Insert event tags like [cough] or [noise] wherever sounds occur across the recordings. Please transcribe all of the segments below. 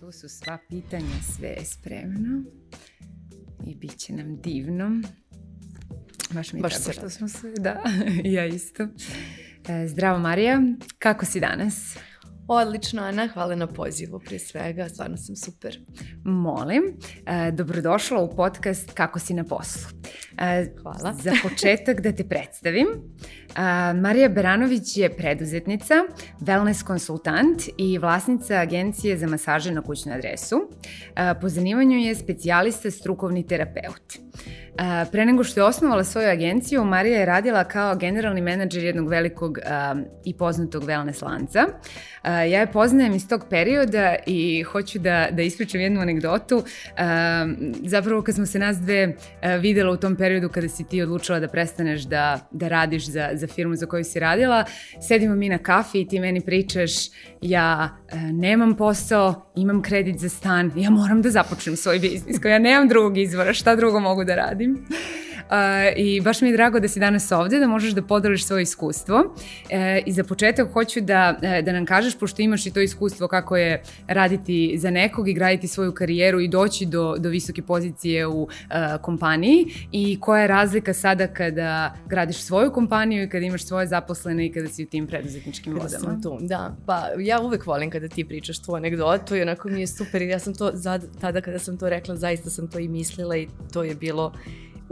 Tu su sva pitanja, sve je spremno i bit će nam divno. Baš mi je Baš tako što smo se, da, [laughs] ja isto. E, Zdravo Marija, kako si danas? Odlično, Ana, hvala na pozivu prije svega, stvarno sam super. Molim, e, dobrodošla u podcast Kako si na poslu. E, Hvala. Za početak da te predstavim. E, Marija Beranović je preduzetnica, wellness konsultant i vlasnica agencije za masaže na kućnu adresu. E, Po zanimanju je specijalista strukovni terapeut. E, Pre nego što je osnovala svoju agenciju, Marija je radila kao generalni menadžer jednog velikog um, i poznatog wellness lanca. Uh, ja je poznajem iz tog perioda i hoću da, da ispričam jednu anegdotu. Um, zapravo kad smo se nas dve videla u tom periodu kada si ti odlučila da prestaneš da, da radiš za, za firmu za koju si radila, sedimo mi na kafi i ti meni pričaš ja uh, nemam posao, imam kredit za stan, ja moram da započnem svoj biznis, kao ja nemam drugog izvora, šta drugo mogu da radim? Uh, I baš mi je drago da si danas ovde, da možeš da podeliš svoje iskustvo. Uh, I za početak hoću da, uh, da nam kažeš, pošto imaš i to iskustvo kako je raditi za nekog i graditi svoju karijeru i doći do, do visoke pozicije u uh, kompaniji i koja je razlika sada kada gradiš svoju kompaniju i kada imaš svoje zaposlene i kada si u tim preduzetničkim Kada vodama. sam tu, da. Pa ja uvek volim kada ti pričaš tu anegdotu i onako mi je super. Ja sam to, tada kada sam to rekla, zaista sam to i mislila i to je bilo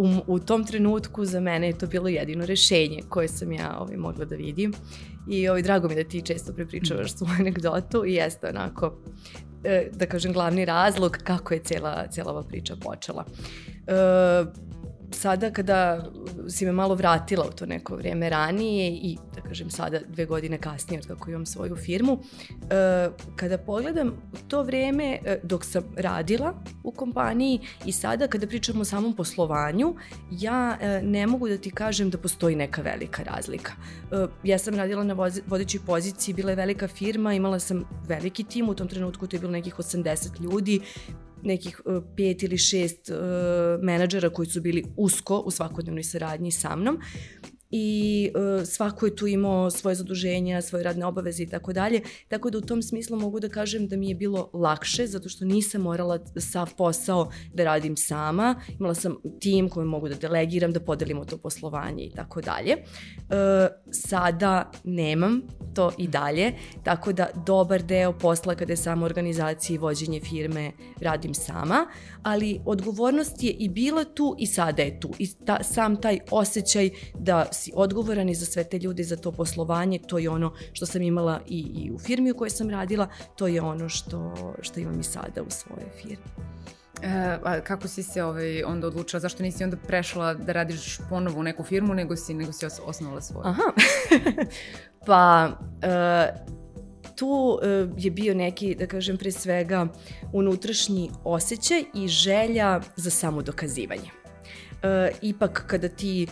u, u tom trenutku za mene je to bilo jedino rešenje koje sam ja ovaj, mogla da vidim. I ovaj, drago mi da ti često prepričavaš svoju anegdotu i jeste onako, e, da kažem, glavni razlog kako je cela, cela ova priča počela. E, sada kada si me malo vratila u to neko vrijeme ranije i da kažem sada dve godine kasnije od kako imam svoju firmu, e, kada pogledam to vrijeme e, dok sam radila u kompaniji i sada kada pričamo o samom poslovanju, ja e, ne mogu da ti kažem da postoji neka velika razlika. Ja sam radila na vodećoj poziciji, bila je velika firma, imala sam veliki tim, u tom trenutku to je bilo nekih 80 ljudi, nekih uh, pet ili šest uh, menadžera koji su bili usko u svakodnevnoj saradnji sa mnom i uh, svako je tu imao svoje zaduženja, svoje radne obaveze i tako dalje. Tako da u tom smislu mogu da kažem da mi je bilo lakše zato što nisam morala sav posao da radim sama. Imala sam tim koji mogu da delegiram, da podelimo to poslovanje i tako dalje. Sada nemam to i dalje, tako da dobar deo posla kada je sama organizacija i vođenje firme radim sama, ali odgovornost je i bila tu i sada je tu. I ta, sam taj osjećaj da si odgovoran i za sve te ljude, za to poslovanje, to je ono što sam imala i, i u firmi u kojoj sam radila, to je ono što, što imam i sada u svojoj firmi. E, a kako si se ovaj, onda odlučila, zašto nisi onda prešla da radiš ponovo u neku firmu, nego si, nego si os- osnovala svoju? Aha. [laughs] pa, uh, tu uh, je bio neki, da kažem, pre svega unutrašnji osjećaj i želja za samodokazivanje. Uh, ipak kada ti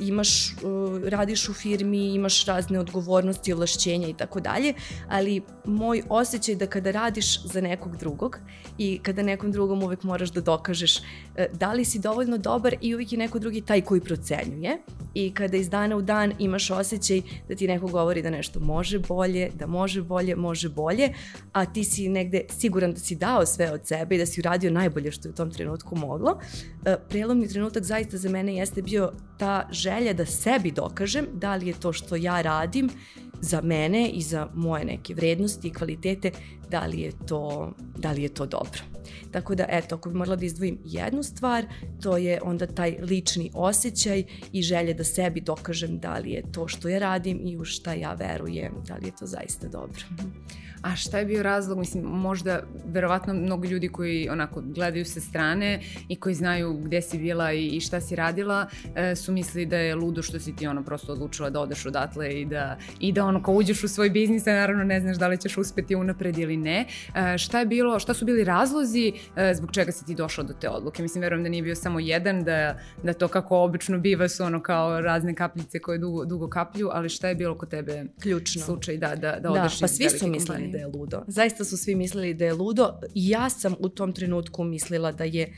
imaš, uh, radiš u firmi, imaš razne odgovornosti, ovlašćenja i tako dalje, ali moj osjećaj da kada radiš za nekog drugog i kada nekom drugom uvek moraš da dokažeš uh, da li si dovoljno dobar i uvek je neko drugi taj koji procenjuje i kada iz dana u dan imaš osjećaj da ti neko govori da nešto može bolje, da može bolje, može bolje, a ti si negde siguran da si dao sve od sebe i da si uradio najbolje što je u tom trenutku moglo, e, prelomni trenutak zaista za mene jeste bio ta želja da sebi dokažem da li je to što ja radim za mene i za moje neke vrednosti i kvalitete, da li je to, da li je to dobro. Tako da, eto, ako bi morala da izdvojim jednu stvar, to je onda taj lični osjećaj i želja da sebi dokažem da li je to što ja radim i u šta ja verujem, da li je to zaista dobro. A šta je bio razlog? Mislim, možda, verovatno mnogo ljudi koji onako gledaju sa strane i koji znaju gde si bila i, i šta si radila, e, su mislili da je ludo što si ti ono prosto odlučila da odeš odatle i da, i da ono kao uđeš u svoj biznis, a naravno ne znaš da li ćeš uspeti unapred ili ne. E, šta je bilo, šta su bili razlozi e, zbog čega si ti došla do te odluke? Mislim, verujem da nije bio samo jedan, da, da to kako obično biva su ono kao razne kapljice koje dugo, dugo kaplju, ali šta je bilo kod tebe Ključno. slučaj da, da, da Da, odeš pa iz svi su mislili? Da je ludo. Zaista su svi mislili da je ludo. Ja sam u tom trenutku mislila da je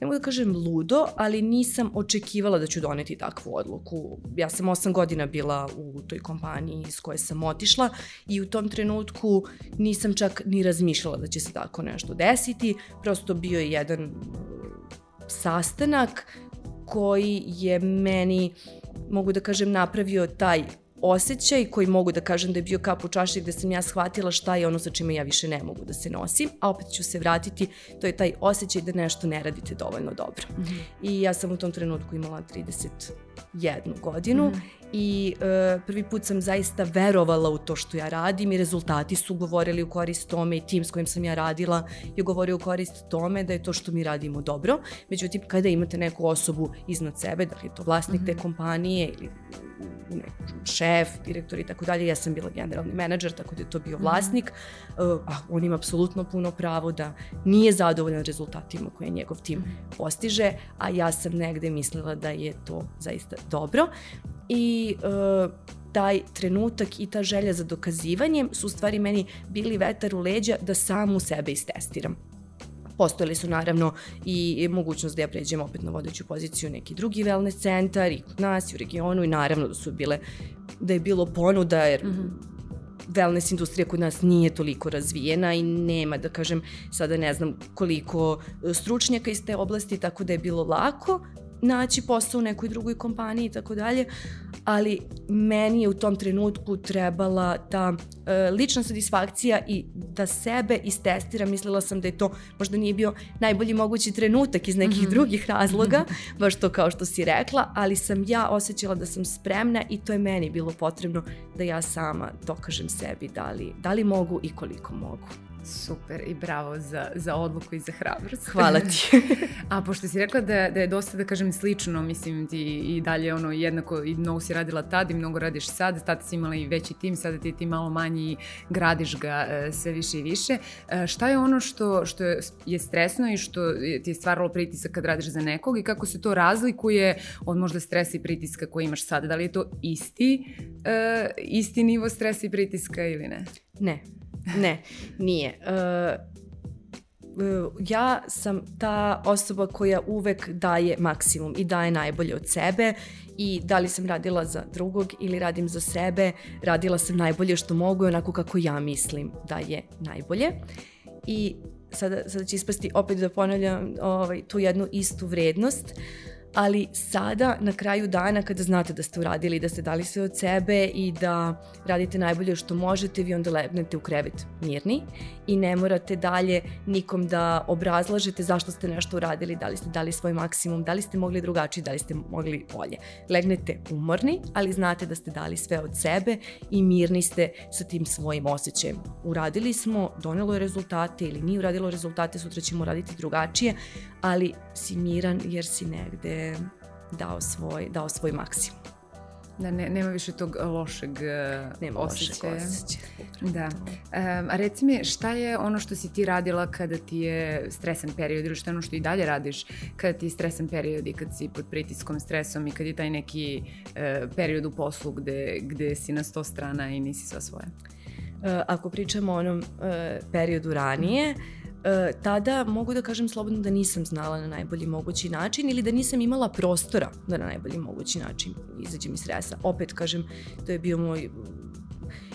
ne mogu da kažem ludo, ali nisam očekivala da ću doneti takvu odluku. Ja sam osam godina bila u toj kompaniji iz koje sam otišla i u tom trenutku nisam čak ni razmišljala da će se tako nešto desiti. Prosto bio je jedan sastanak koji je meni, mogu da kažem, napravio taj osjećaj koji mogu da kažem da je bio kap u čaši gde sam ja shvatila šta je ono sa čime ja više ne mogu da se nosim, a opet ću se vratiti, to je taj osjećaj da nešto ne radite dovoljno dobro. Mm -hmm. I ja sam u tom trenutku imala 31 godinu mm i uh, prvi put sam zaista verovala u to što ja radim i rezultati su govorili u korist tome i tim s kojim sam ja radila je govorio u korist tome da je to što mi radimo dobro. Međutim, kada imate neku osobu iznad sebe, da li je to vlasnik mm te mhm. kompanije ili šef, direktor i tako dalje, ja sam bila generalni menadžer, tako da je to bio mhm. vlasnik, uh, a on ima apsolutno puno pravo da nije zadovoljan rezultatima koje njegov tim mhm. postiže, a ja sam negde mislila da je to zaista dobro. I uh, taj trenutak i ta želja za dokazivanjem su u stvari meni bili vetar u leđa da sam u sebe istestiram. Postojali su naravno i mogućnost da ja pređem opet na vodeću poziciju neki drugi wellness centar i kod nas i u regionu i naravno da su bile, da je bilo ponuda jer mm -hmm wellness industrija kod nas nije toliko razvijena i nema, da kažem, sada ne znam koliko stručnjaka iz te oblasti, tako da je bilo lako naći posao u nekoj drugoj kompaniji i tako dalje, ali meni je u tom trenutku trebala ta e, lična satisfakcija i da sebe istestiram. Mislila sam da je to možda nije bio najbolji mogući trenutak iz nekih mm -hmm. drugih razloga, baš to kao što si rekla, ali sam ja osjećala da sam spremna i to je meni bilo potrebno da ja sama dokažem sebi da li, da li mogu i koliko mogu. Super i bravo za, za odluku i za hrabrost. Hvala ti. [laughs] A pošto si rekla da, da je dosta, da kažem, slično, mislim ti i dalje ono jednako i mnogo si radila tad i mnogo radiš sad, tad si imala i veći tim, sada ti ti malo manji i gradiš ga e, sve više i više. E, šta je ono što, što je stresno i što ti je stvaralo pritisak kad radiš za nekog i kako se to razlikuje od možda stresa i pritiska koji imaš sada? Da li je to isti, e, isti nivo stresa i pritiska ili ne? Ne, Ne, nije. Uh, ja sam ta osoba koja uvek daje maksimum i daje najbolje od sebe i da li sam radila za drugog ili radim za sebe, radila sam najbolje što mogu onako kako ja mislim da je najbolje. I sada, sada će ispasti opet da ponavljam ovaj, tu jednu istu vrednost. Uh, ali sada na kraju dana kada znate da ste uradili, da ste dali sve od sebe i da radite najbolje što možete, vi onda lebnete u krevet mirni i ne morate dalje nikom da obrazlažete zašto ste nešto uradili, da li ste dali svoj maksimum, da li ste mogli drugačije, da li ste mogli bolje. Legnete umorni, ali znate da ste dali sve od sebe i mirni ste sa tim svojim osjećajem. Uradili smo, donelo je rezultate ili nije uradilo rezultate, sutra ćemo uraditi drugačije, ali si miran jer si negde dao svoj, dao svoj maksimum. Da, ne, nema više tog lošeg nema osjećaja. Lošeg osjećaja. Da. Um, a reci mi, šta je ono što si ti radila kada ti je stresan period ili šta je ono što i dalje radiš kada ti je stresan period i kad si pod pritiskom, stresom i kad je taj neki uh, period u poslu gde, gde si na sto strana i nisi sva svoja? Uh, ako pričamo o onom uh, periodu ranije, e, tada mogu da kažem slobodno da nisam znala na najbolji mogući način ili da nisam imala prostora da na najbolji mogući način izađem iz stresa. Opet kažem, to je bio moj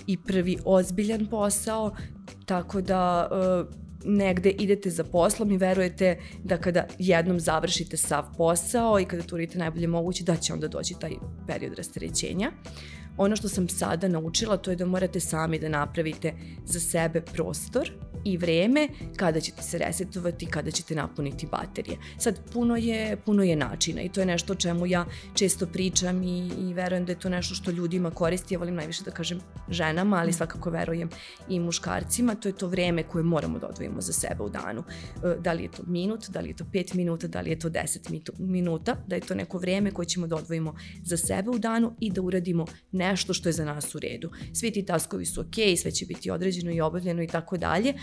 i prvi ozbiljan posao, tako da e, negde idete za poslom i verujete da kada jednom završite sav posao i kada to uradite najbolje moguće, da će onda doći taj period rasterećenja. Ono što sam sada naučila to je da morate sami da napravite za sebe prostor i vreme kada ćete se resetovati, kada ćete napuniti baterije. Sad, puno je, puno je načina i to je nešto o čemu ja često pričam i, i verujem da je to nešto što ljudima koristi. Ja volim najviše da kažem ženama, ali svakako verujem i muškarcima. To je to vreme koje moramo da odvojimo za sebe u danu. E, da li je to minut, da li je to pet minuta, da li je to deset minuta, da je to neko vreme koje ćemo da odvojimo za sebe u danu i da uradimo nešto što je za nas u redu. Svi ti taskovi su ok, sve će biti određeno i obavljeno i tako dalje,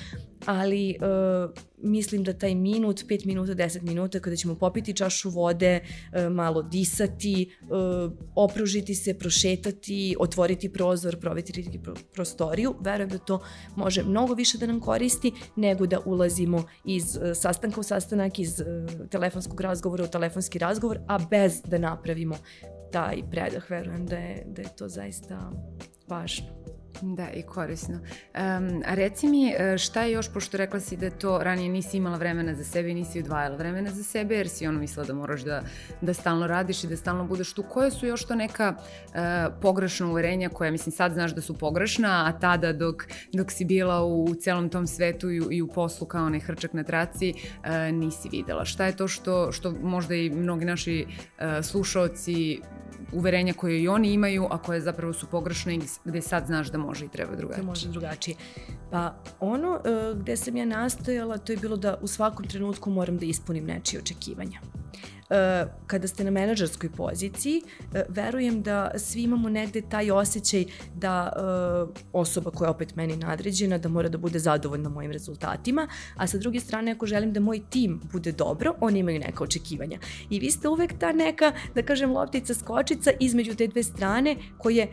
ali uh, mislim da taj minut, 5 minuta, 10 minuta kada ćemo popiti čašu vode, uh, malo disati, uh, opružiti se, prošetati, otvoriti prozor, provetriti pro prostoriju, verujem da to može mnogo više da nam koristi nego da ulazimo iz uh, sastanka u sastanak, iz uh, telefonskog razgovora u telefonski razgovor, a bez da napravimo taj predah. Verujem da je, da je to zaista važno. Da, i korisno. Um, a reci mi e, šta je još, pošto rekla si da to ranije nisi imala vremena za sebe i nisi odvajala vremena za sebe, jer si ono mislila da moraš da, da stalno radiš i da stalno budeš tu. Koje su još to neka uh, pogrešna uverenja koja, mislim, sad znaš da su pogrešna, a tada dok, dok si bila u, celom tom svetu i, i u poslu kao onaj hrčak na traci, uh, nisi videla. Šta je to što, što možda i mnogi naši uh, slušaoci uverenja koje i oni imaju, a koje zapravo su pogrešne i gde sad znaš da može i treba drugačije. Da može drugačije. Pa ono uh, gde sam ja nastojala, to je bilo da u svakom trenutku moram da ispunim nečije očekivanja. Uh, kada ste na menadžerskoj poziciji, uh, verujem da svi imamo negde taj osjećaj da uh, osoba koja je opet meni nadređena, da mora da bude zadovoljna mojim rezultatima, a sa druge strane ako želim da moj tim bude dobro, oni imaju neka očekivanja. I vi ste uvek ta neka, da kažem, loptica skočica između te dve strane koje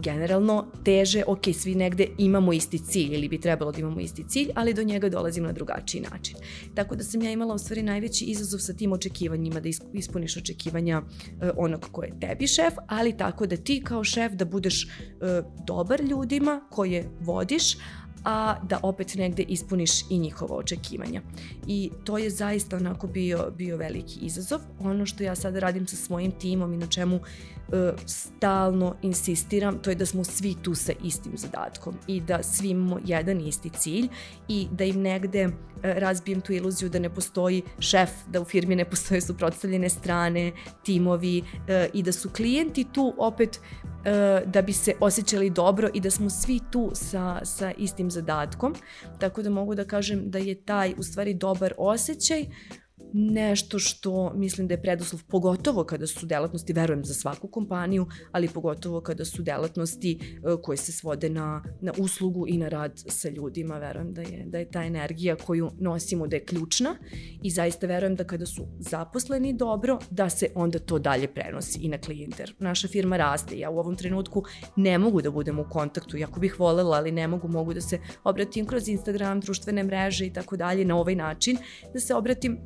generalno teže, ok, svi negde imamo isti cilj ili bi trebalo da imamo isti cilj, ali do njega dolazimo na drugačiji način. Tako da sam ja imala u stvari najveći izazov sa tim očekivanjima, da ispuniš očekivanja uh, onog ko je tebi šef, ali tako da ti kao šef da budeš uh, dobar ljudima koje vodiš, a da opet negde ispuniš i njihova očekivanja. I to je zaista onako bio, bio veliki izazov. Ono što ja sada radim sa svojim timom i na čemu uh, stalno insistiram, to je da smo svi tu sa istim zadatkom i da svi imamo jedan isti cilj i da im negde uh, razbijem tu iluziju da ne postoji šef, da u firmi ne postoje suprotstavljene strane, timovi uh, i da su klijenti tu opet E, da bi se osjećali dobro i da smo svi tu sa, sa istim zadatkom. Tako da mogu da kažem da je taj u stvari dobar osjećaj nešto što mislim da je preduslov, pogotovo kada su delatnosti, verujem za svaku kompaniju, ali pogotovo kada su delatnosti uh, koje se svode na, na uslugu i na rad sa ljudima, verujem da je, da je ta energija koju nosimo da je ključna i zaista verujem da kada su zaposleni dobro, da se onda to dalje prenosi i na klijenter. Naša firma raste, ja u ovom trenutku ne mogu da budem u kontaktu, jako bih volela, ali ne mogu, mogu da se obratim kroz Instagram, društvene mreže i tako dalje na ovaj način, da se obratim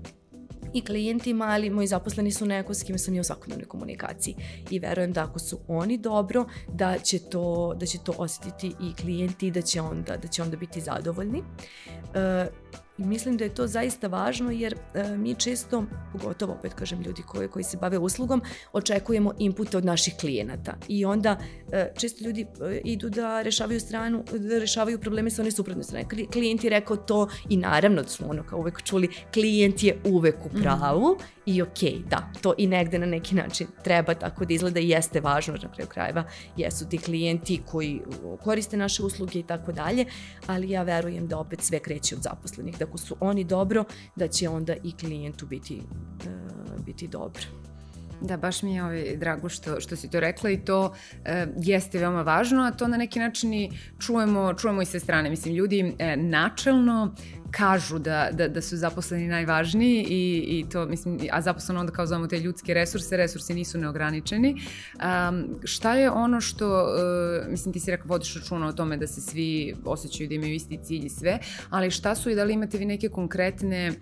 i klijentima, ali moji zaposleni su neko s kime sam i u svakodnevnoj komunikaciji. I verujem da ako su oni dobro, da će to, da će to osetiti i klijenti, da će onda, da će onda biti zadovoljni. Uh, I mislim da je to zaista važno jer e, mi često, pogotovo opet kažem ljudi koji, koji se bave uslugom, očekujemo inpute od naših klijenata. I onda e, često ljudi e, idu da rešavaju stranu, da rešavaju probleme sa one suprotne strane. Klijent je rekao to i naravno da smo ono kao uvek čuli, klijent je uvek u pravu mm. I ok, da, to i negde na neki način treba tako da izgleda i jeste važno na kraju krajeva. Jesu ti klijenti koji koriste naše usluge i tako dalje, ali ja verujem da opet sve kreće od zaposlenih da ako su oni dobro, da će onda i klijentu biti, uh, biti dobro. Da, baš mi je ovaj, drago što, što si to rekla i to e, jeste veoma važno, a to na neki način i čujemo, čujemo i sa strane. Mislim, ljudi e, načelno kažu da, da, da su zaposleni najvažniji i, i to, mislim, a zaposleno onda kao zovemo te ljudske resurse, resursi nisu neograničeni. Um, šta je ono što, uh, mislim, ti si rekao, vodiš računa o tome da se svi osjećaju da imaju isti cilj i sve, ali šta su i da li imate vi neke konkretne, uh,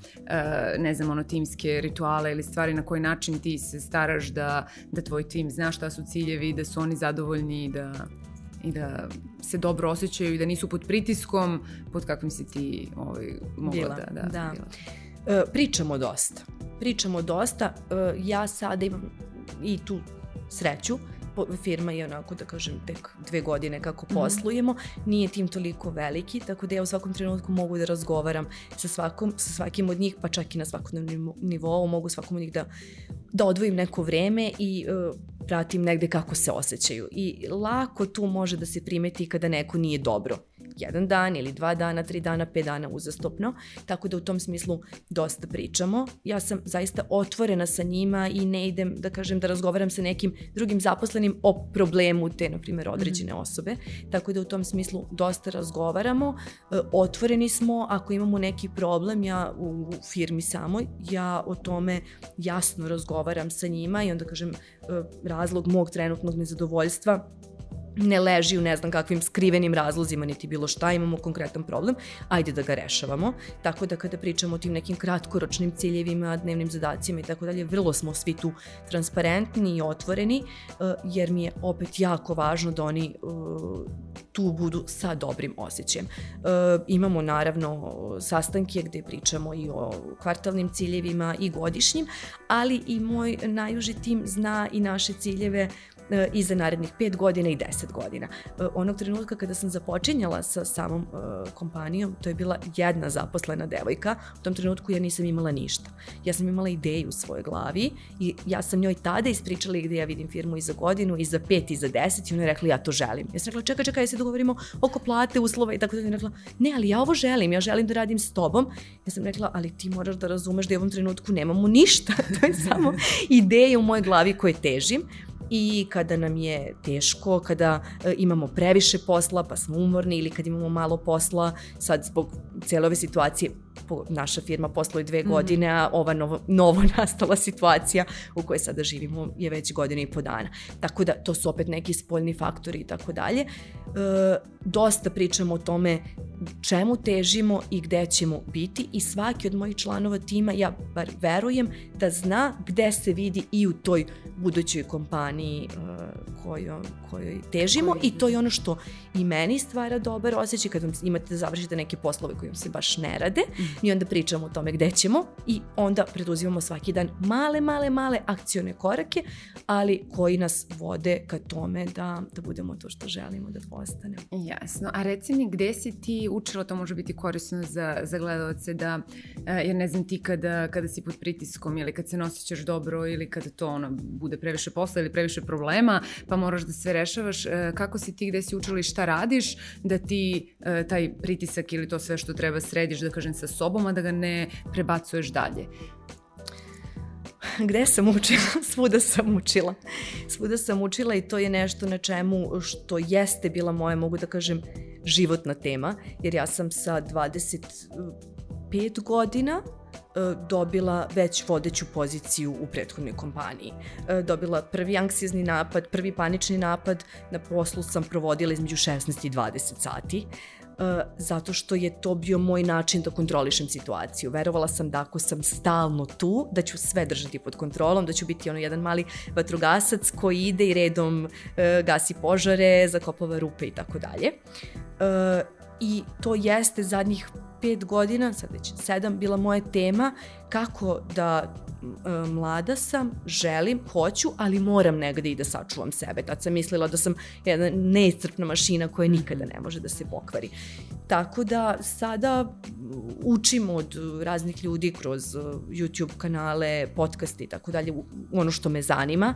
ne znam, ono, timske rituale ili stvari na koji način ti se staraš da, da tvoj tim zna šta su ciljevi, da su oni zadovoljni i da i da se dobro osjećaju i da nisu pod pritiskom pod kakvim si ti ovaj, mogla bila, da... da, da. Bila. E, pričamo dosta. Pričamo dosta. E, ja sada imam i tu sreću firma je onako da kažem tek dve godine kako mhm. poslujemo, nije tim toliko veliki, tako da ja u svakom trenutku mogu da razgovaram sa, svakom, sa svakim od njih, pa čak i na svakodnevnom nivou, mogu svakom od njih da, da odvojim neko vreme i uh, pratim negde kako se osjećaju. I lako tu može da se primeti kada neko nije dobro jedan dan ili dva dana, tri dana, pet dana uzastopno, tako da u tom smislu dosta pričamo. Ja sam zaista otvorena sa njima i ne idem, da kažem, da razgovaram sa nekim drugim zaposlenim o problemu te, na primjer, određene mhm. osobe, tako da u tom smislu dosta razgovaramo, e, otvoreni smo, ako imamo neki problem, ja u firmi samoj, ja o tome jasno razgovaram sa njima i onda kažem, e, razlog mog trenutnog nezadovoljstva ne leži u ne znam kakvim skrivenim razlozima niti bilo šta, imamo konkretan problem, ajde da ga rešavamo. Tako da kada pričamo o tim nekim kratkoročnim ciljevima, dnevnim zadacima i tako dalje, vrlo smo svi tu transparentni i otvoreni, uh, jer mi je opet jako važno da oni uh, tu budu sa dobrim osjećajem. Uh, imamo naravno sastanke gde pričamo i o kvartalnim ciljevima i godišnjim, ali i moj najuži tim zna i naše ciljeve i za narednih 5 godina i 10 godina. E, onog trenutka kada sam započinjala sa samom e, kompanijom, to je bila jedna zaposlena devojka, u tom trenutku ja nisam imala ništa. Ja sam imala ideju u svojoj glavi i ja sam njoj tada ispričala gde ja vidim firmu i za godinu, i za pet, i za deset i ona je rekla ja to želim. Ja sam rekla čekaj, čekaj, ja se dogovorimo oko plate, uslova i tako da je rekla ne, ali ja ovo želim, ja želim da radim s tobom. Ja sam rekla, ali ti moraš da razumeš da u ovom trenutku nemamo ništa, [laughs] to je samo [laughs] ideja u mojoj glavi koje težim i kada nam je teško, kada e, imamo previše posla pa smo umorni ili kad imamo malo posla, sad zbog cijele ove situacije naša firma posluje dve mhm. godine, a ova novo, novo [laughs] nastala situacija u kojoj sada živimo je već godina i po dana. Tako da to su opet neki spoljni faktori i tako dalje. E, dosta pričamo o tome čemu težimo i gde ćemo biti i svaki od mojih članova tima, ja bar verujem, da zna gde se vidi i u toj budućoj kompaniji uh, kojoj, kojoj težimo i to je ono što i meni stvara dobar osjećaj kad vam imate da završite neke poslove koji vam se baš ne rade mm. i onda pričamo o tome gde ćemo i onda preduzimamo svaki dan male, male, male akcione korake, ali koji nas vode ka tome da, da budemo to što želimo da postanemo. Jasno. A reci mi gde si ti učila, to može biti korisno za, za gledalce, da, e, jer ne znam ti kada, kada si pod pritiskom ili kad se nosićeš dobro ili kada to ono, bude previše posla ili previše problema, pa moraš da sve rešavaš, e, kako si ti, gde si učila i šta radiš, da ti e, taj pritisak ili to sve što treba središ, da kažem, sa sobom, a da ga ne prebacuješ dalje gde sam učila? [laughs] Svuda sam učila. Svuda sam učila i to je nešto na čemu što jeste bila moja, mogu da kažem, životna tema, jer ja sam sa 25 godina e, dobila već vodeću poziciju u prethodnoj kompaniji. E, dobila prvi anksijezni napad, prvi panični napad, na poslu sam provodila između 16 i 20 sati. Zato što je to bio moj način da kontrolišem situaciju. Verovala sam da ako sam stalno tu, da ću sve držati pod kontrolom, da ću biti ono jedan mali vatrogasac koji ide i redom uh, gasi požare, zakopava rupe i tako dalje. Uh, I to jeste zadnjih pet godina, sad već sedam, bila moja tema kako da e, mlada sam, želim, hoću, ali moram negde i da sačuvam sebe. Tad sam mislila da sam jedna neiscrpna mašina koja nikada ne može da se pokvari. Tako da sada učim od raznih ljudi kroz e, YouTube kanale, podcaste i tako dalje, ono što me zanima.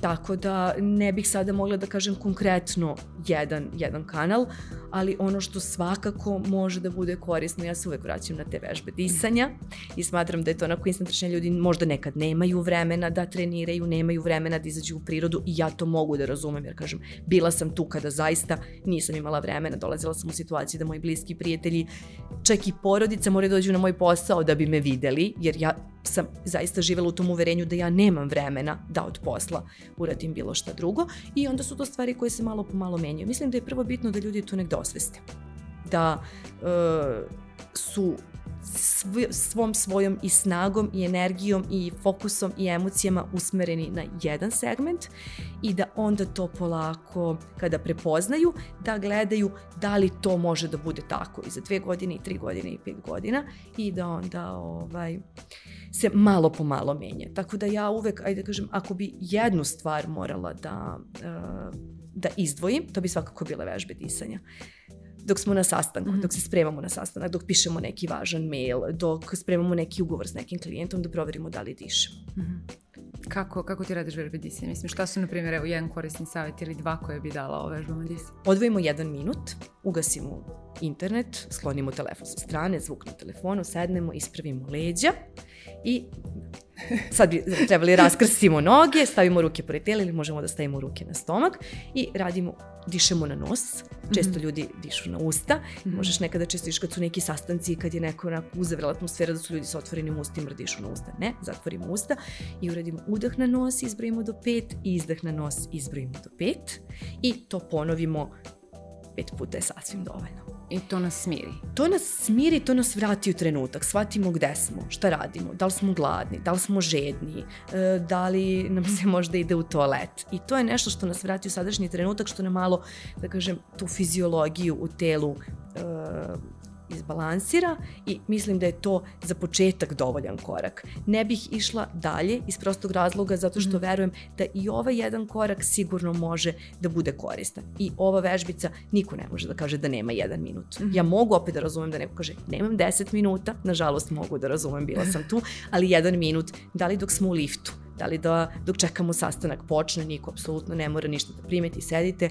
Tako da ne bih sada mogla da kažem konkretno jedan, jedan kanal, ali ono što svakako može da bude korisno, ja se uvek vraćam na te vežbe disanja i smatram da je to onako instantrašnje ljudi možda nekad nemaju vremena da treniraju, nemaju vremena da izađu u prirodu i ja to mogu da razumem jer kažem, bila sam tu kada zaista nisam imala vremena, dolazila sam u situaciji da moji bliski prijatelji, čak i porodica moraju da dođu na moj posao da bi me videli, jer ja sam zaista živela u tom uverenju da ja nemam vremena da od posla uradim bilo šta drugo i onda su to stvari koje se malo po malo menjaju. Mislim da je prvo bitno da ljudi to negde osveste. Da uh, su svom svojom i snagom i energijom i fokusom i emocijama usmereni na jedan segment i da onda to polako kada prepoznaju da gledaju da li to može da bude tako i za dve godine i tri godine i pet godina i da onda ovaj se malo po malo menja. Tako da ja uvek, ajde da kažem, ako bi jednu stvar morala da, uh, da izdvojim, to bi svakako bile vežbe disanja dok smo na sastanku, mm -hmm. dok se spremamo na sastanak, dok pišemo neki važan mail, dok spremamo neki ugovor s nekim klijentom da proverimo da li dišemo. Mm -hmm. Kako, kako ti radiš vežbe disanja? Mislim, šta su, na primjer, evo, jedan korisni savjet ili dva koje bi dala o vežbama disanja? Odvojimo jedan minut, ugasimo internet, sklonimo telefon sa strane, zvuk na telefonu, sednemo, ispravimo leđa i sad bi trebali raskrsimo noge, stavimo ruke pored tela ili možemo da stavimo ruke na stomak i radimo, dišemo na nos. Često mm -hmm. ljudi dišu na usta. Mm -hmm. Možeš nekada često iš kad su neki sastanci, kad je neko onako uzavrela atmosfera da su ljudi sa otvorenim ustima dišu na usta. Ne, zatvorimo usta i uradimo udah na nos, izbrojimo do pet i izdah na nos, izbrojimo do pet i to ponovimo pet puta je sasvim dovoljno. I to nas smiri. To nas smiri, to nas vrati u trenutak. Shvatimo gde smo, šta radimo, da li smo gladni, da li smo žedni, e, da li nam se možda ide u toalet. I to je nešto što nas vrati u sadašnji trenutak, što nam malo, da kažem, tu fiziologiju u telu e, izbalansira i mislim da je to za početak dovoljan korak. Ne bih išla dalje iz prostog razloga zato što mm. verujem da i ovaj jedan korak sigurno može da bude koristan. I ova vežbica niko ne može da kaže da nema jedan minut. Mm. Ja mogu opet da razumem da neko kaže nemam 10 minuta, nažalost mogu da razumem, bila sam tu, ali jedan minut, da li dok smo u liftu, da li da dok čekamo sastanak počne, niko apsolutno ne mora ništa da primeti, sedite,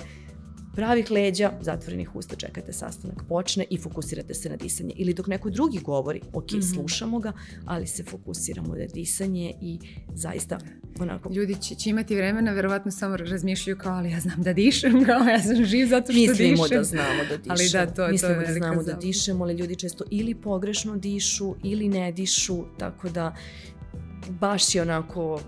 pravih leđa, zatvorenih usta čekate sastanak počne i fokusirate se na disanje. Ili dok neko drugi govori, ok, mm -hmm. slušamo ga, ali se fokusiramo na disanje i zaista onako... Ljudi će, će imati vremena, verovatno samo razmišljaju kao, ali ja znam da dišem, [laughs] kao ja sam živ zato što Mislimo dišem. Mislimo da znamo da dišemo. Ali da, to, Mislimo to je da znamo da dišemo, ali ljudi često ili pogrešno dišu ili ne dišu, tako da baš je onako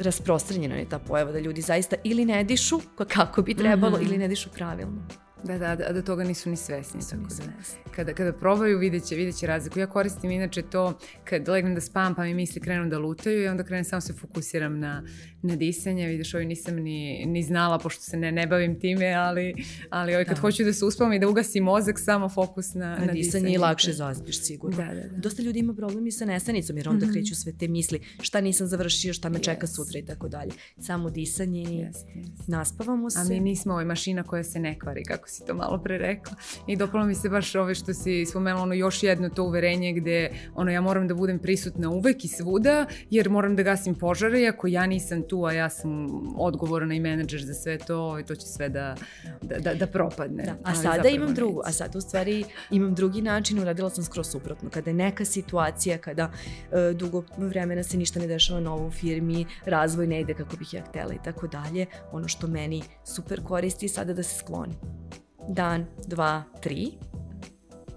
rasprostranjena je ta pojava da ljudi zaista ili ne dišu kako bi trebalo mm -hmm. ili ne dišu pravilno. Da, da, da, da toga nisu ni svesni. Nisu tako ni da svesni. Da, kada, kada probaju, vidjet će, vidjet će razliku. Ja koristim inače to kad legnem da spam pa mi misli krenu da lutaju i onda krenem samo se fokusiram na, na disanje. Vidiš, ovo nisam ni, ni znala pošto se ne, ne bavim time, ali, ali ovaj, kad da. hoću da se uspavam i da ugasim mozak, samo fokus na, na, na disanje. disanje i lakše zaspiš sigurno. Da, da, da. Dosta ljudi ima problem i sa nesanicom jer onda mm -hmm. kreću sve te misli šta nisam završio, šta me yes. čeka sutra i tako dalje. Samo disanje i yes, yes. naspavamo se. A mi nismo ovaj mašina koja se ne kvari, kako si to malo pre rekla. I dopalo mi se baš ove što si spomenula, ono još jedno to uverenje gde ono ja moram da budem prisutna uvek i svuda, jer moram da gasim požare, ako ja nisam tu, a ja sam odgovorna i menadžer za sve to, i to će sve da, da, da, da propadne. Da. A sada imam drugu, a sada u stvari imam drugi način, uradila sam skroz suprotno. Kada je neka situacija, kada uh, dugo vremena se ništa ne dešava novo u firmi, razvoj ne ide kako bih ja htela i tako dalje, ono što meni super koristi sada da se skloni dan, dva, tri,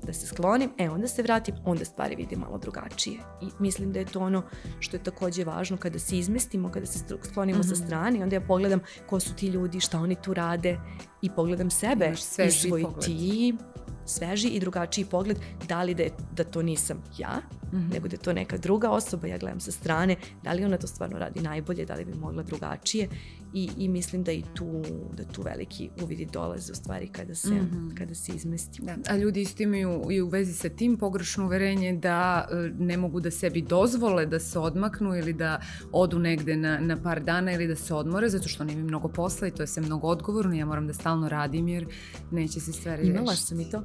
da se sklonim, e onda se vratim, onda stvari vidim malo drugačije. I mislim da je to ono što je takođe važno kada se izmestimo, kada se sklonimo mm -hmm. sa mhm. strane, onda ja pogledam ko su ti ljudi, šta oni tu rade i pogledam sebe i svoj tim sveži i drugačiji pogled, da li da, je, da to nisam ja, mm -hmm. nego da je to neka druga osoba, ja gledam sa strane, da li ona to stvarno radi najbolje, da li bi mogla drugačije i, i mislim da i tu, da tu veliki uvidi dolaze u stvari kada se, mm -hmm. kada se izmesti. Da. A ljudi isto imaju i u vezi sa tim pogrešno uverenje da e, ne mogu da sebi dozvole da se odmaknu ili da odu negde na, na par dana ili da se odmore zato što oni imaju mnogo posla i to je sve mnogo odgovorno, ja moram da stalno radim jer neće se stvari Imala rešiti. sam i to.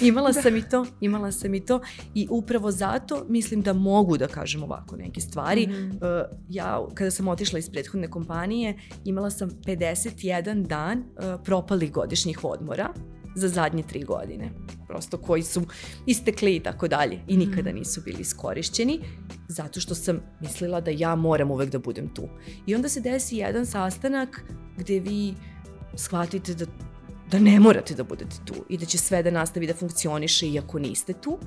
[laughs] imala da. sam i to, imala sam i to i upravo zato mislim da mogu da kažem ovako neke stvari. Mm -hmm. ja kada sam otišla iz prethodne kompanije imala sam 51 dan uh, propalih godišnjih odmora za zadnje tri godine. Prosto koji su istekli i tako dalje i nikada mhm. nisu bili iskorišćeni zato što sam mislila da ja moram uvek da budem tu. I onda se desi jedan sastanak gde vi shvatite da da ne morate da budete tu i da će sve da nastavi da funkcioniše iako niste tu.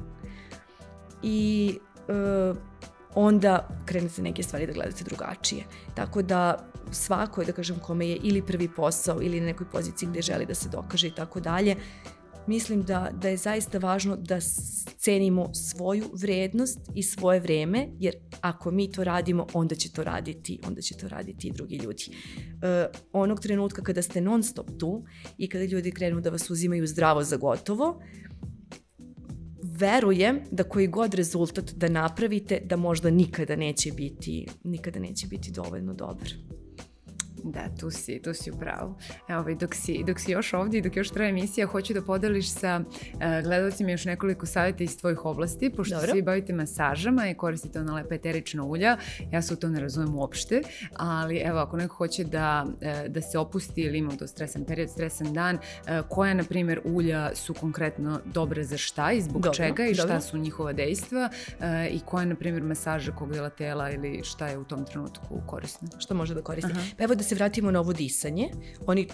I uh, onda krenete neke stvari da gledate drugačije. Tako da svako, da kažem, kome je ili prvi posao ili na nekoj poziciji gde želi da se dokaže i tako dalje, mislim da, da je zaista važno da cenimo svoju vrednost i svoje vreme, jer ako mi to radimo, onda će to raditi, onda će to raditi i drugi ljudi. E, onog trenutka kada ste non stop tu i kada ljudi krenu da vas uzimaju zdravo za gotovo, verujem da koji god rezultat da napravite, da možda nikada neće biti, nikada neće biti dovoljno dobar. Da, tu si, tu si u pravu. Evo, ovaj, dok, si, dok si još ovdje i dok još traje emisija, hoću da podeliš sa uh, gledalcima još nekoliko savjeta iz tvojih oblasti, pošto Dobro. svi bavite masažama i koristite ona lepa eterična ulja. Ja se u to ne razumem uopšte, ali evo, ako neko hoće da, uh, da se opusti ili ima to stresan period, stresan dan, uh, koja, na primjer, ulja su konkretno dobre za šta i zbog Dobro. čega i šta Dobro. su njihova dejstva uh, i koja, na primjer, masaža kog dela tela ili šta je u tom trenutku korisno? Što može da koristi? Aha. Pa evo da se vratimo na ovo disanje. Oni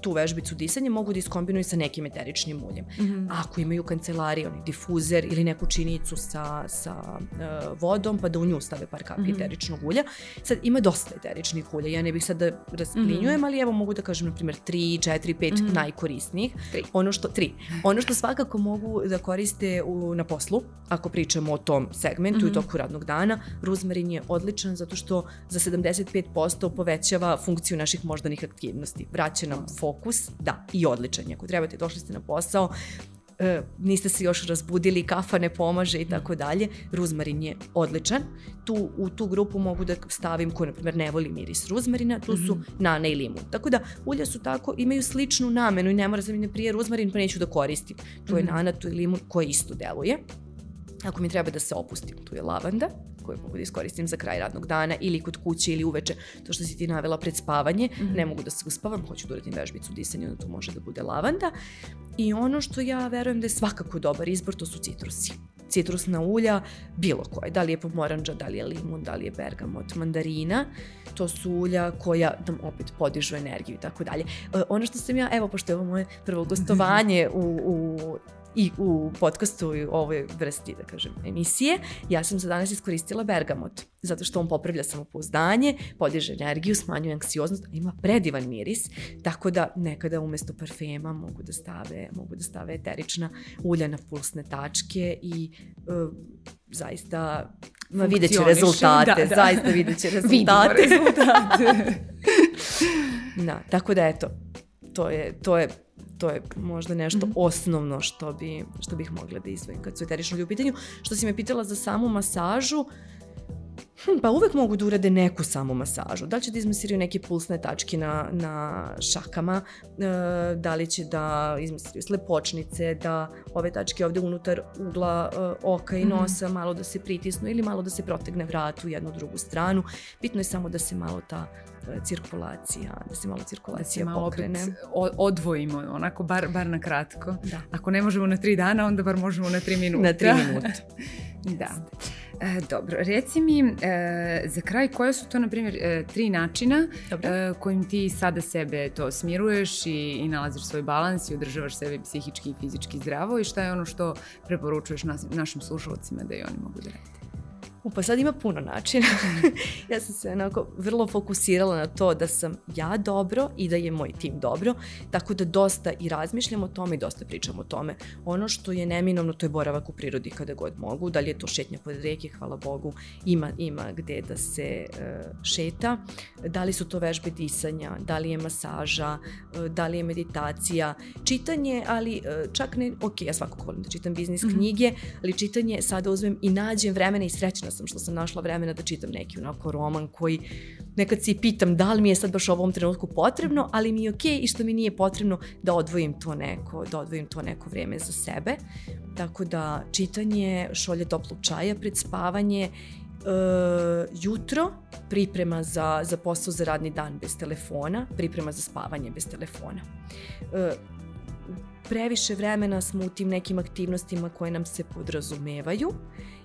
tu vežbicu disanja mogu da iskombinuju sa nekim eteričnim uljem. Mm -hmm. Ako imaju kancelariju, difuzer ili neku činicu sa, sa uh, vodom, pa da u nju stave par kapi mm -hmm. eteričnog ulja. Sad, ima dosta eteričnih ulja, ja ne bih sad da rasplinjujem, mm -hmm. ali evo mogu da kažem, na primjer, 3, 4, 5 mm -hmm. najkorisnijih. Tri. Ono što, tri. Ono što svakako mogu da koriste u, na poslu, ako pričamo o tom segmentu mm -hmm. i toku radnog dana, ruzmarin je odličan zato što za 75% povećava funkciju naših moždanih aktivnosti. Vraća nam fokus, da, i odličan je. Ako trebate, došli ste na posao, e, niste se još razbudili, kafa ne pomaže i tako dalje, ruzmarin je odličan. Tu, u tu grupu mogu da stavim ko, na primjer, ne voli miris ruzmarina, tu su mm -hmm. nana i limun. Tako da, ulja su tako, imaju sličnu namenu i ne mora da mi ne prije ruzmarin, pa neću da koristim. Tu je mm -hmm. nana, tu je limun koji isto deluje. Ako mi treba da se opustim, tu je lavanda koje mogu da iskoristim za kraj radnog dana ili kod kuće ili uveče, to što si ti navela pred spavanje, mm -hmm. ne mogu da se uspavam, hoću da uradim vežbicu disanja, onda to može da bude lavanda. I ono što ja verujem da je svakako dobar izbor, to su citrusi citrusna ulja, bilo koje, da li je pomoranđa, da li je limun, da li je bergamot, mandarina, to su ulja koja nam opet podižu energiju i tako dalje. E, ono što sam ja, evo, pošto je ovo moje prvo gostovanje u, u i u podcastu i ovoj vrsti, da kažem, emisije, ja sam za danas iskoristila bergamot, zato što on popravlja samopouzdanje, podiže energiju, smanjuje anksioznost, ima predivan miris, tako da nekada umesto parfema mogu da stave, mogu da stave eterična ulja na pulsne tačke i uh, zaista Ma vidjet će rezultate, da, da. zaista vidjet će [laughs] rezultate. rezultate. [laughs] da, tako da eto, to je, to je to je možda nešto mm -hmm. osnovno što, bi, što bih mogla da izvojim kad su eterični u pitanju. Što si me pitala za samu masažu, Hm, pa uvek mogu da urade neku samu masažu. Da li će da izmasiraju neke pulsne tačke na, na šakama, e, da li će da izmasiraju slepočnice, da ove tačke ovde unutar ugla e, oka i mhm. nosa mm. malo da se pritisnu ili malo da se protegne vrat u jednu drugu stranu. Bitno je samo da se malo ta e, cirkulacija, da se malo cirkulacija da se malo pokrene. Opet odvojimo, onako bar, bar na kratko. Da. Ako ne možemo na tri dana, onda bar možemo na tri minuta. Na tri minuta. [laughs] da. E, dobro, reci mi e, za kraj koje su to, na primjer, e, tri načina e, kojim ti sada sebe to smiruješ i, i nalaziš svoj balans i održavaš sebe psihički i fizički zdravo i šta je ono što preporučuješ nas, našim slušalcima da i oni mogu da rade? U, pa sad ima puno načina. [laughs] ja sam se onako vrlo fokusirala na to da sam ja dobro i da je moj tim dobro, tako da dosta i razmišljam o tome i dosta pričam o tome. Ono što je neminovno, to je boravak u prirodi kada god mogu, da li je to šetnja pod reke, hvala Bogu, ima, ima gde da se uh, šeta, da li su to vežbe disanja, da li je masaža, uh, da li je meditacija, čitanje, ali uh, čak ne, ok, ja svakako volim da čitam biznis mm -hmm. knjige, ali čitanje sada uzmem i nađem vremena i srećna sam što sam našla vremena da čitam neki onako roman koji nekad se pitam da li mi je sad baš u ovom trenutku potrebno, ali mi je okej okay i što mi nije potrebno da odvojim to neko, da odvojim to neko vreme za sebe. Tako da čitanje, šolje toplog čaja pred spavanje Uh, jutro priprema za, za posao za radni dan bez telefona, priprema za spavanje bez telefona. Uh, previše vremena smo u tim nekim aktivnostima koje nam se podrazumevaju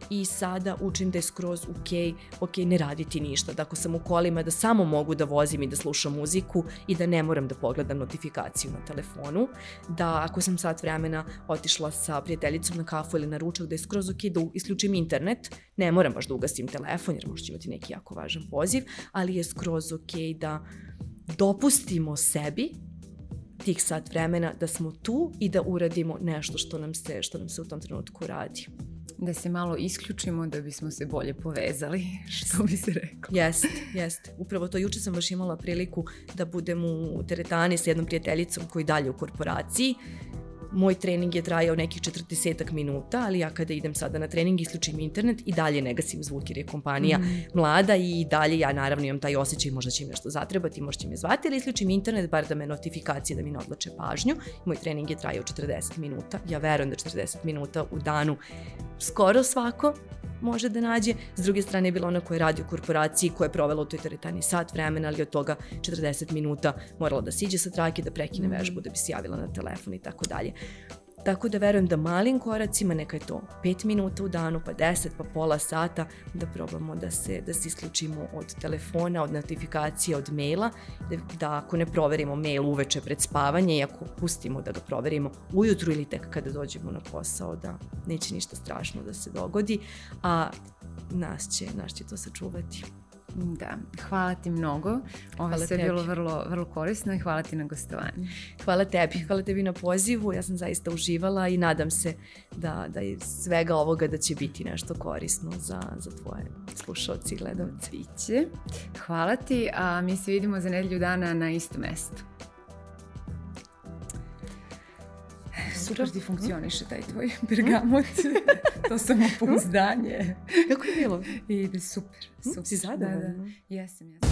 i sada učim da je skroz ok, ok ne raditi ništa. Da ako sam u kolima da samo mogu da vozim i da slušam muziku i da ne moram da pogledam notifikaciju na telefonu, da ako sam sat vremena otišla sa prijateljicom na kafu ili na ručak da je skroz ok da isključim internet, ne moram baš da ugasim telefon jer možda imati neki jako važan poziv, ali je skroz ok da dopustimo sebi tih sat vremena da smo tu i da uradimo nešto što nam se, što nam se u tom trenutku radi da se malo isključimo da bismo se bolje povezali, [laughs] što bi se reklo. Jeste, jeste. Upravo to juče sam baš imala priliku da budem u teretani sa jednom prijateljicom koji dalje u korporaciji moj trening je trajao nekih 40 minuta, ali ja kada idem sada na trening isključim internet i dalje ne gasim zvuk jer je kompanija mm. mlada i dalje ja naravno imam taj osjećaj možda će im nešto zatrebati, možda će me zvati, ali isključim internet bar da me notifikacije da mi ne odlače pažnju. Moj trening je trajao 40 minuta. Ja verujem da 40 minuta u danu skoro svako može da nađe. S druge strane je bila ona koja radi u korporaciji koja je provela u toj teretani sat vremena, ali od toga 40 minuta morala da siđe sa trake, da prekine mhm. vežbu, da bi se javila na telefon i tako dalje. Tako da verujem da malim koracima, neka je to 5 minuta u danu, pa 10, pa pola sata, da probamo da se, da se isključimo od telefona, od notifikacija, od maila, da, da ako ne proverimo mail uveče pred spavanje i ako pustimo da ga proverimo ujutru ili tek kada dođemo na posao, da neće ništa strašno da se dogodi, a nas će, nas će to sačuvati. Da, hvala ti mnogo. Ovo hvala sve je bilo vrlo, vrlo korisno i hvala ti na gostovanju. Hvala tebi, hvala tebi na pozivu. Ja sam zaista uživala i nadam se da, da iz svega ovoga da će biti nešto korisno za, za tvoje slušalci i gledalce. Biće. Hvala ti, a mi se vidimo za nedelju dana na istom mestu. Super ti funkcioniše taj tvoj [laughs] bergamot. to [laughs] samo pouzdanje. Kako je bilo? ide super. super. Si zadovoljna? Da, da. Jesam, jesam.